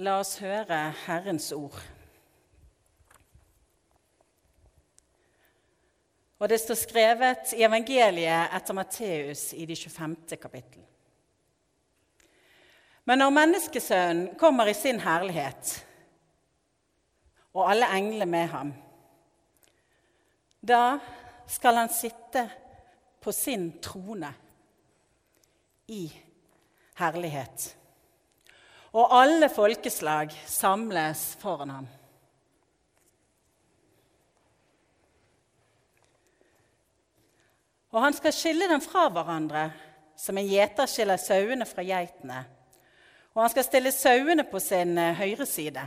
La oss høre Herrens ord. Og det står skrevet i evangeliet etter Matteus i de 25. kapittel. Men når Menneskesønnen kommer i sin herlighet, og alle englene med ham, da skal han sitte på sin trone i herlighet og alle folkeslag samles foran ham. Og han skal skille dem fra hverandre, som en gjeter skiller sauene fra geitene. Og han skal stille sauene på sin eh, høyre side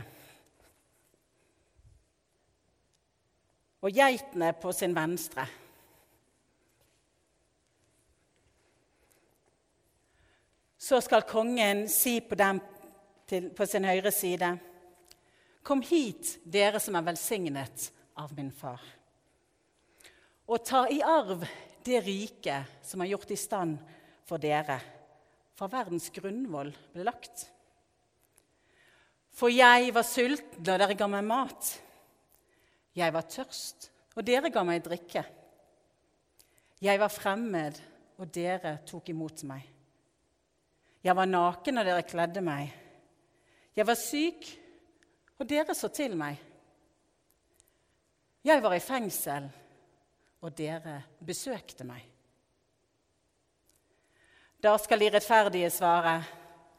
og geitene på sin venstre. Så skal kongen si på dem til, på sin høyre side. Kom hit, dere som er velsignet av min far. Og ta i arv det riket som er gjort i stand for dere, for verdens grunnvoll ble lagt. For jeg var sulten, og dere ga meg mat. Jeg var tørst, og dere ga meg drikke. Jeg var fremmed, og dere tok imot meg. Jeg var naken, og dere kledde meg. Jeg var syk, og dere så til meg. Jeg var i fengsel, og dere besøkte meg. Da skal de rettferdige svare.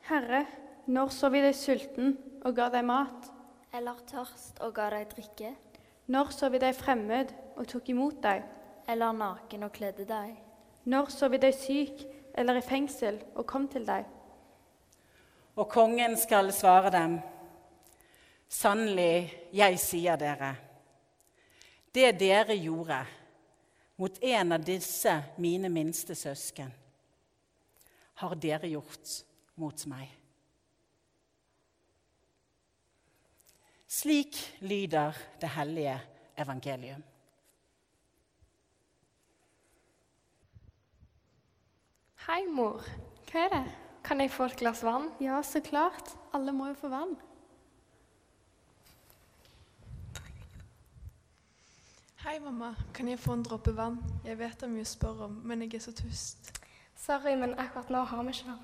Herre, når så vi deg sulten og ga deg mat? Eller tørst og ga deg drikke? Når så vi deg fremmed og tok imot deg? Eller naken og kledde deg? Når så vi deg syk eller i fengsel og kom til deg? Og kongen skal svare dem, sannelig, jeg sier dere, det dere gjorde mot en av disse mine minste søsken, har dere gjort mot meg. Slik lyder det hellige evangelium. Hei, mor. Hva er det? Kan jeg få et glass vann? Ja, så klart. Alle må jo få vann. Hei, mamma. Kan jeg få en dråpe vann? Jeg vet det er mye å spørre om, men jeg er så tust. Sorry, men akkurat nå har vi ikke vann.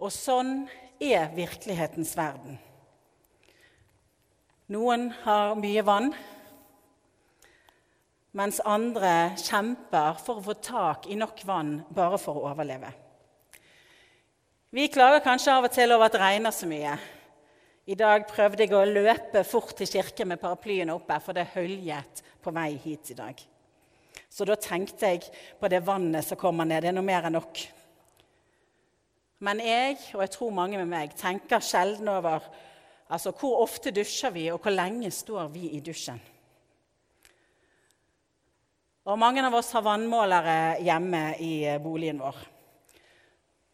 Og sånn er virkelighetens verden. Noen har mye vann, mens andre kjemper for å få tak i nok vann bare for å overleve. Vi klager kanskje av og til over at det regner så mye. I dag prøvde jeg å løpe fort til kirken med paraplyen oppe, for det høljet på vei hit i dag. Så da tenkte jeg på det vannet som kommer ned. Det er noe mer enn nok. Men jeg, og jeg tror mange med meg, tenker sjelden over altså, hvor ofte dusjer vi, og hvor lenge står vi i dusjen. Og mange av oss har vannmålere hjemme i eh, boligen vår.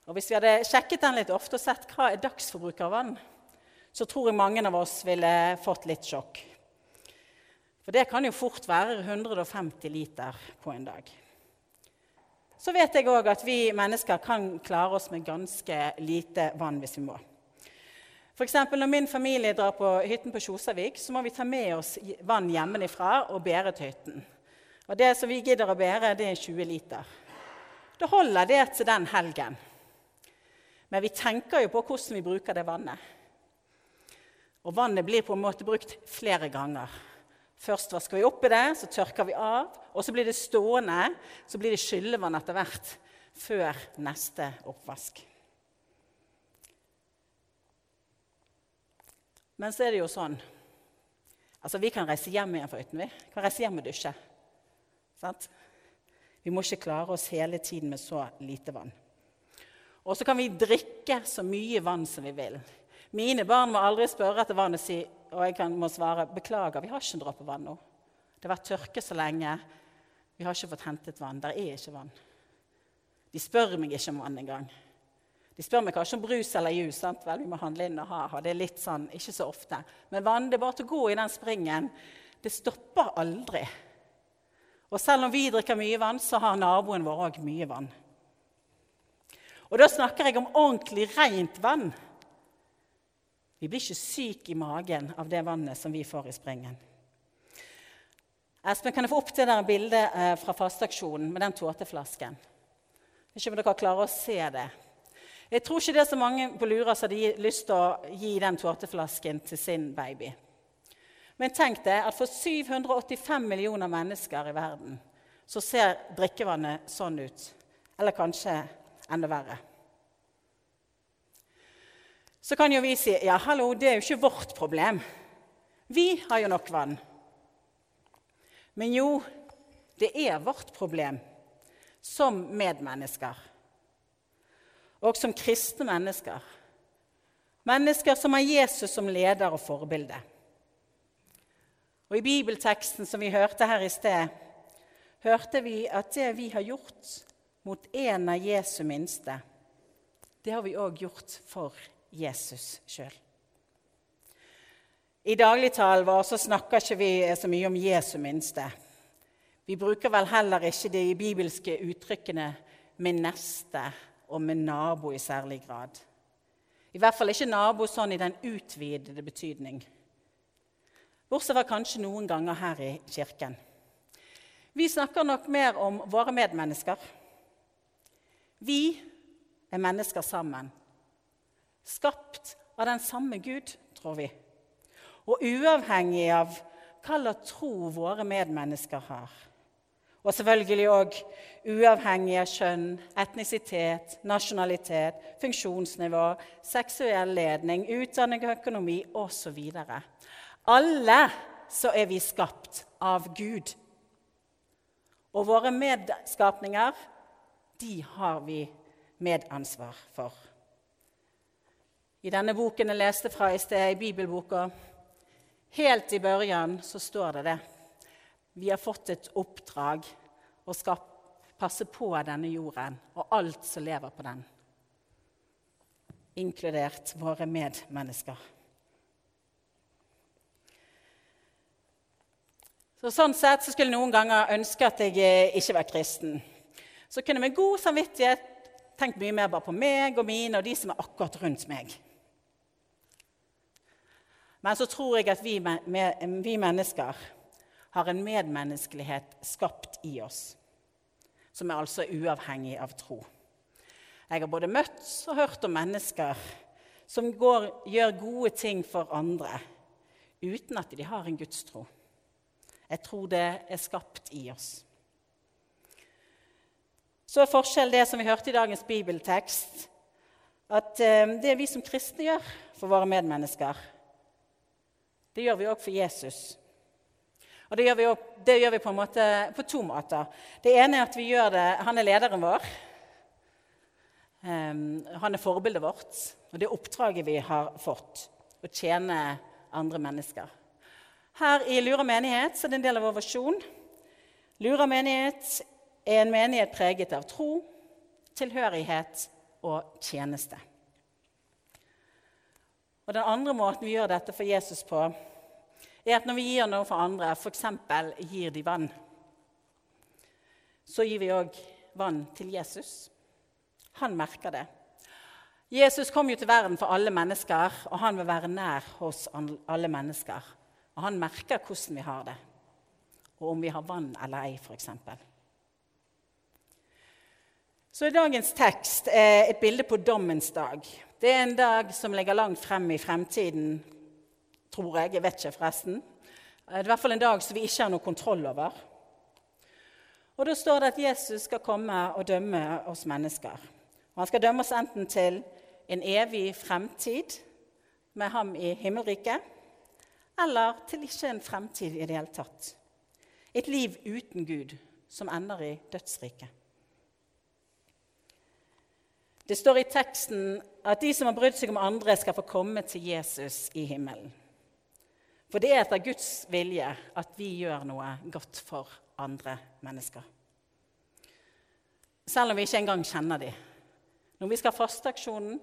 Og Hvis vi hadde sjekket den litt ofte og sett hva er dagsforbruk av vann, så tror jeg mange av oss ville fått litt sjokk. For det kan jo fort være 150 liter på en dag. Så vet jeg òg at vi mennesker kan klare oss med ganske lite vann hvis vi må. For eksempel, når min familie drar på hytten på Kjosavik, så må vi ta med oss vann hjemmefra og bære til hytten. Og det som vi gidder å bære, det er 20 liter. Da holder det til den helgen. Men vi tenker jo på hvordan vi bruker det vannet. Og vannet blir på en måte brukt flere ganger. Først vasker vi opp i det, så tørker vi av, og så blir det stående. Så blir det skyllevann etter hvert før neste oppvask. Men så er det jo sånn Altså, Vi kan reise hjem igjen fra hytten. Vi kan reise hjem og dusje. Sant? Vi må ikke klare oss hele tiden med så lite vann. Og så kan vi drikke så mye vann som vi vil. Mine barn må aldri spørre etter vann og si og jeg kan, må svare beklager, vi har ikke en dråpe vann nå. Det har vært tørke så lenge. Vi har ikke fått hentet vann. Der er ikke vann. De spør meg ikke om vann engang. De spør meg kanskje om brus eller juice. sant? Vel, vi må handle inn og ha, ha. Det er litt sånn, ikke så ofte. Men vann, det er bare til å gå i den springen. Det stopper aldri. Og selv om vi drikker mye vann, så har naboen vår òg mye vann. Og da snakker jeg om ordentlig rent vann. Vi blir ikke syke i magen av det vannet som vi får i springen. Espen, kan jeg få opp det der bildet eh, fra fasteaksjonen med den tåteflasken? Ikke om dere klarer å se det. Jeg tror ikke det er så mange på Lura som hadde lyst til å gi den tåteflasken til sin baby. Men tenk deg at for 785 millioner mennesker i verden så ser drikkevannet sånn ut. Eller kanskje enda verre. Så kan jo vi si ja, hallo, det er jo ikke vårt problem. Vi har jo nok vann. Men jo, det er vårt problem som medmennesker. Og som kristne mennesker. Mennesker som har Jesus som leder og forbilde. Og I bibelteksten som vi hørte her i sted, hørte vi at det vi har gjort mot en av Jesu minste, det har vi òg gjort for Jesus sjøl. I dagligtalen vår så snakker ikke vi så mye om Jesu minste. Vi bruker vel heller ikke de bibelske uttrykkene 'min neste' og 'med nabo' i særlig grad. I hvert fall ikke nabo sånn i den utvidede betydning. Bortsett fra kanskje noen ganger her i kirken. Vi snakker nok mer om våre medmennesker. Vi er mennesker sammen. Skapt av den samme Gud, tror vi. Og uavhengig av hva slags tro våre medmennesker har. Og selvfølgelig òg uavhengig av kjønn, etnisitet, nasjonalitet, funksjonsnivå, seksuell ledning, utdanning og økonomi osv. Alle så er vi skapt av Gud. Og våre medskapninger, de har vi medansvar for. I denne boken jeg leste fra i sted, i bibelboka, helt i børjan, så står det det. Vi har fått et oppdrag å passe på denne jorden og alt som lever på den, inkludert våre medmennesker. Så sånn sett så skulle jeg noen ganger ønske at jeg eh, ikke var kristen. Så kunne jeg med god samvittighet tenkt mye mer bare på meg og mine og de som er akkurat rundt meg. Men så tror jeg at vi, vi mennesker har en medmenneskelighet skapt i oss, som er altså uavhengig av tro. Jeg har både møtt og hørt om mennesker som går, gjør gode ting for andre uten at de har en gudstro. Jeg tror det er skapt i oss. Så er forskjellen det som vi hørte i dagens bibeltekst, at eh, det vi som kristne gjør for våre medmennesker, det gjør vi òg for Jesus. Og det gjør, vi, det gjør vi på, måte, på, to måter. Det ene er at vi gjør det Han er lederen vår. Um, han er forbildet vårt, og det oppdraget vi har fått. Å tjene andre mennesker. Her i Lura menighet så er det en del av vår versjon. Lura menighet er en menighet preget av tro, tilhørighet og tjeneste. Og Den andre måten vi gjør dette for Jesus på, er at når vi gir noe for andre, f.eks. gir de vann, så gir vi òg vann til Jesus. Han merker det. Jesus kom jo til verden for alle mennesker, og han vil være nær hos alle mennesker. Og han merker hvordan vi har det, og om vi har vann eller ei, f.eks. Så dagens tekst er et bilde på dommens dag. Det er en dag som ligger langt frem i fremtiden, tror jeg. Jeg vet ikke, forresten. Det er i hvert fall en dag som vi ikke har noe kontroll over. Og Da står det at Jesus skal komme og dømme oss mennesker. Og Han skal dømme oss enten til en evig fremtid med ham i himmelriket, eller til ikke en fremtid i det hele tatt. Et liv uten Gud som ender i dødsriket. Det står i teksten at de som har brydd seg om andre, skal få komme til Jesus i himmelen. For det er etter Guds vilje at vi gjør noe godt for andre mennesker. Selv om vi ikke engang kjenner dem. Når vi skal ha fasteaksjonen,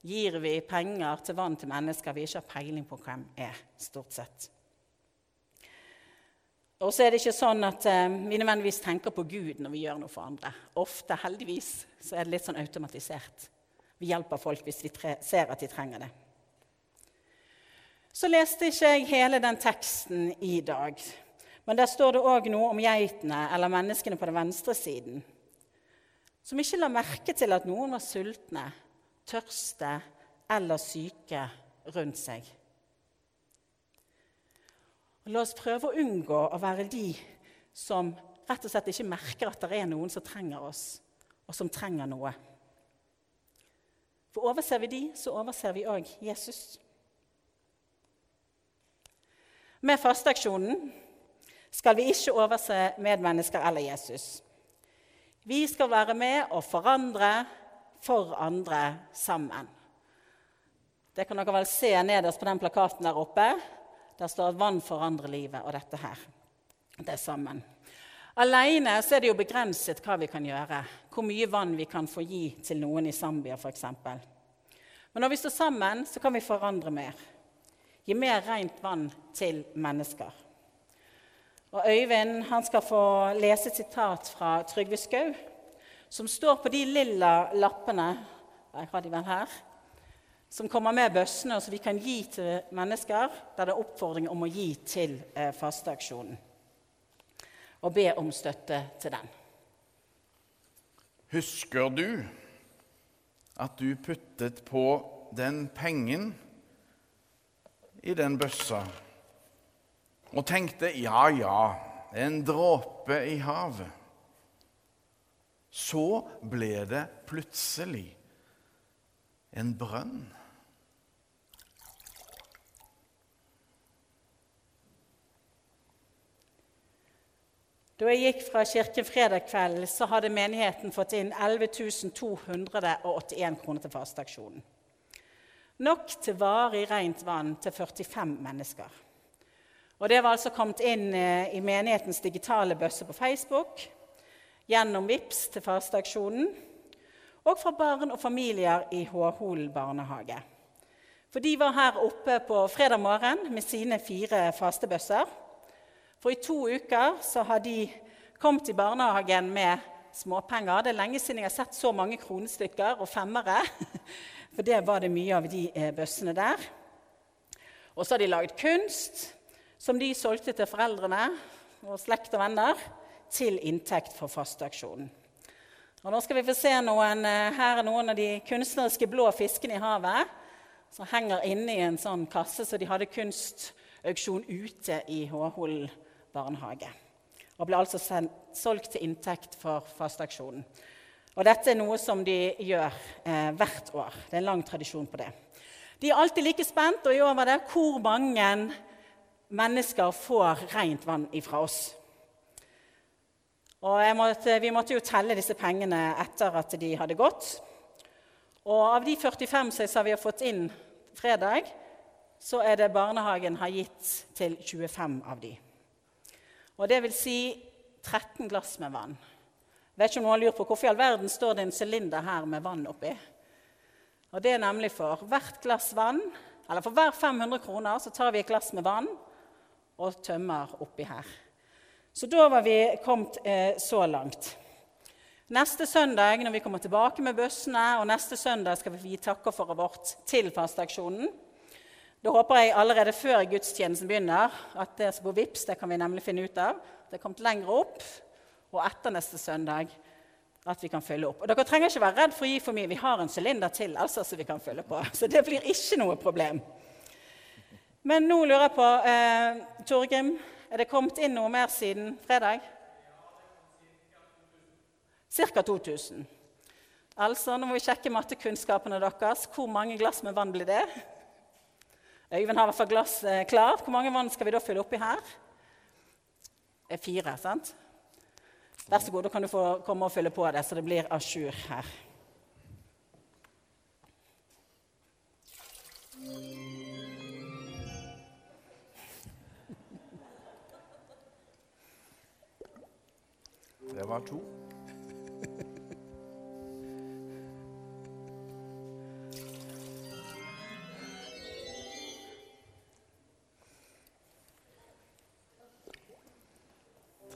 gir vi penger til vann til mennesker vi ikke har peiling på hvem er, stort sett. Og så er det ikke sånn at eh, vi nødvendigvis tenker på Gud når vi gjør noe for andre. Ofte, heldigvis, så er det litt sånn automatisert. Vi hjelper folk hvis vi ser at de trenger det. Så leste ikke jeg hele den teksten i dag. Men der står det òg noe om geitene, eller menneskene på den venstre siden, som ikke la merke til at noen var sultne, tørste eller syke rundt seg. La oss prøve å unngå å være de som rett og slett ikke merker at det er noen som trenger oss, og som trenger noe. For overser vi de, så overser vi òg Jesus. Med fasteaksjonen skal vi ikke overse medmennesker eller Jesus. Vi skal være med og forandre for andre sammen. Det kan dere vel se nederst på den plakaten der oppe. Der står 'Vann forandrer livet' og dette her. Det er sammen. Alene er det jo begrenset hva vi kan gjøre, hvor mye vann vi kan få gi til noen i Zambia f.eks. Men når vi står sammen, så kan vi forandre mer. Gi mer rent vann til mennesker. Og Øyvind han skal få lese et sitat fra Trygve Skau, som står på de lilla lappene jeg har de vel her, som kommer med bøssene, og som vi kan gi til mennesker. Der det er oppfordring om å gi til eh, fasteaksjonen. Og be om støtte til den. Husker du at du puttet på den pengen i den bøssa og tenkte ja, ja, en dråpe i havet. Så ble det plutselig en brønn. Da jeg gikk fra kirken fredag kveld, så hadde menigheten fått inn 11 281 kroner til fasteaksjonen. Nok til varig rent vann til 45 mennesker. Og Det var altså kommet inn eh, i menighetens digitale bøsse på Facebook, gjennom VIPS til fasteaksjonen og fra barn og familier i Håholen barnehage. For de var her oppe på fredag morgen med sine fire fastebøsser. For i to uker så har de kommet i barnehagen med småpenger. Det er lenge siden jeg har sett så mange kronestykker og femmere. For det var det mye av de eh, bøssene der. Og så har de laget kunst som de solgte til foreldrene og slekt og venner til inntekt for fasteaksjonen. Og nå skal vi få se noen, eh, Her er noen av de kunstneriske blå fiskene i havet som henger inne i en sånn kasse, så de hadde kunstauksjon ute i Håholen barnehage. Og ble altså solgt til inntekt for fasteaksjonen. Og dette er noe som de gjør eh, hvert år. Det er en lang tradisjon på det. De er alltid like spent, og i år var det hvor mange mennesker får rent vann ifra oss. Og måtte, Vi måtte jo telle disse pengene etter at de hadde gått. Og av de 45 som vi har fått inn fredag, så er det barnehagen har gitt til 25 av de. Og det vil si 13 glass med vann. Jeg Vet ikke om noen lurer på Hvorfor i all verden står det en sylinder her med vann oppi? Og Det er nemlig for hvert glass vann, eller for hver 500 kroner så tar vi et glass med vann og tømmer oppi her. Så da var vi kommet eh, så langt. Neste søndag når vi kommer tilbake med bussene, og neste søndag skal vi gi for vårt til fasteaksjonen. Da håper jeg allerede før gudstjenesten begynner at det som på VIPS, det kan vi nemlig finne ut av. Det er kommet lenger opp og etter neste søndag at vi kan fylle opp. Og Dere trenger ikke være redd for å gi for mye. Vi har en sylinder til altså, så vi kan fylle på. Så det blir ikke noe problem. Men nå lurer jeg på eh, Torgrim, er det kommet inn noe mer siden fredag? Ca. 2000. Altså, Nå må vi sjekke mattekunnskapene deres. Hvor mange glass med vann blir det? Øyvind har i hvert fall glass eh, klart. Hvor mange vann skal vi da fylle oppi her? Fire, sant? Vær så god, da kan du få komme og fylle på det, så det blir a jour her. Det var to.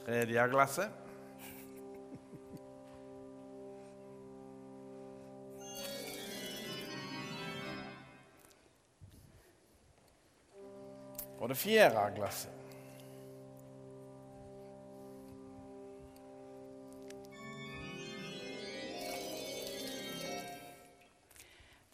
Tredje glasset. Og det fjerde glasset.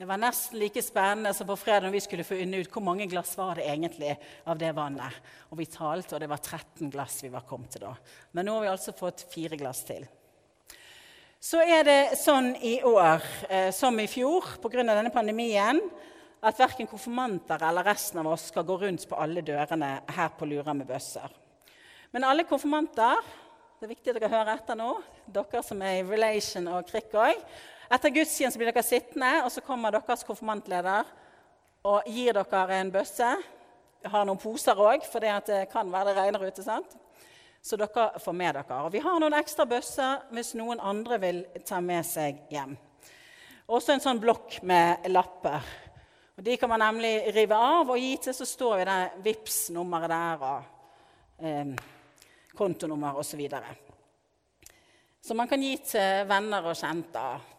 Det var nesten like spennende som på fredag når vi skulle finne ut hvor mange glass var det egentlig av det vannet. Og vi talte, og det var 13 glass vi var kommet til da. Men nå har vi altså fått fire glass til. Så er det sånn i år eh, som i fjor pga. denne pandemien at verken konfirmanter eller resten av oss skal gå rundt på alle dørene her på Lura med bøsser. Men alle konfirmanter det er viktig at dere hører etter nå, dere som er i Relation og Krikk òg. Etter gudstjenesten blir dere sittende, og så kommer deres konfirmantleder og gir dere en bøsse. Jeg har noen poser òg, for det kan være det regner ute. sant? Så dere får med dere. Og vi har noen ekstra bøsser hvis noen andre vil ta med seg hjem. Også en sånn blokk med lapper. Og De kan man nemlig rive av og gi til, så står jo det vips nummeret der og eh, kontonummer osv. Så, videre. så man kan gi til venner og kjente.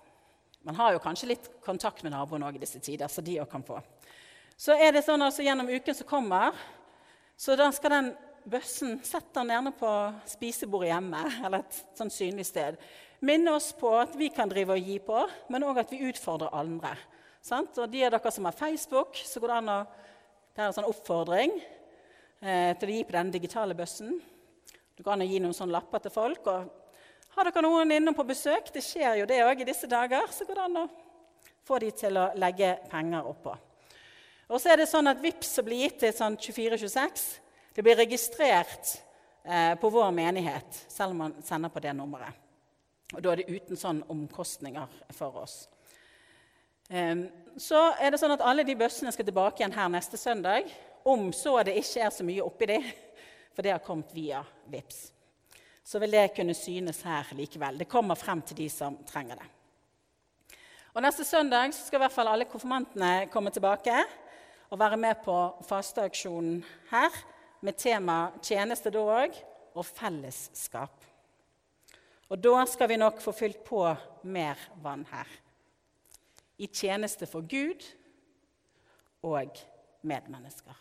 Man har jo kanskje litt kontakt med naboen òg i disse tider, så de òg kan få. Så er det sånn altså gjennom uken som kommer, så da skal den bøssen sette den gjerne på spisebordet hjemme eller et sånn synlig sted. Minne oss på at vi kan drive og gi på, men òg at vi utfordrer andre. Sant? Og de av dere som har Facebook, så går det an å Det er en sånn oppfordring eh, til å gi på denne digitale bøssen. Du kan gi noen sånne lapper til folk. og har dere noen innom på besøk, det skjer jo det òg i disse dager, så går det an å få de til å legge penger oppå. Og så er det sånn at VIPS som blir gitt til sånn 2426, det blir registrert eh, på vår menighet, selv om man sender på det nummeret. Og da er det uten sånn omkostninger for oss. Um, så er det sånn at alle de bøssene skal tilbake igjen her neste søndag. Om så det ikke er så mye oppi de, for det har kommet via VIPS så vil det kunne synes her likevel. Det kommer frem til de som trenger det. Og Neste søndag skal i hvert fall alle konfirmantene komme tilbake og være med på fasteaksjonen her med tema tjeneste da òg og fellesskap. Og da skal vi nok få fylt på mer vann her. I tjeneste for Gud og medmennesker.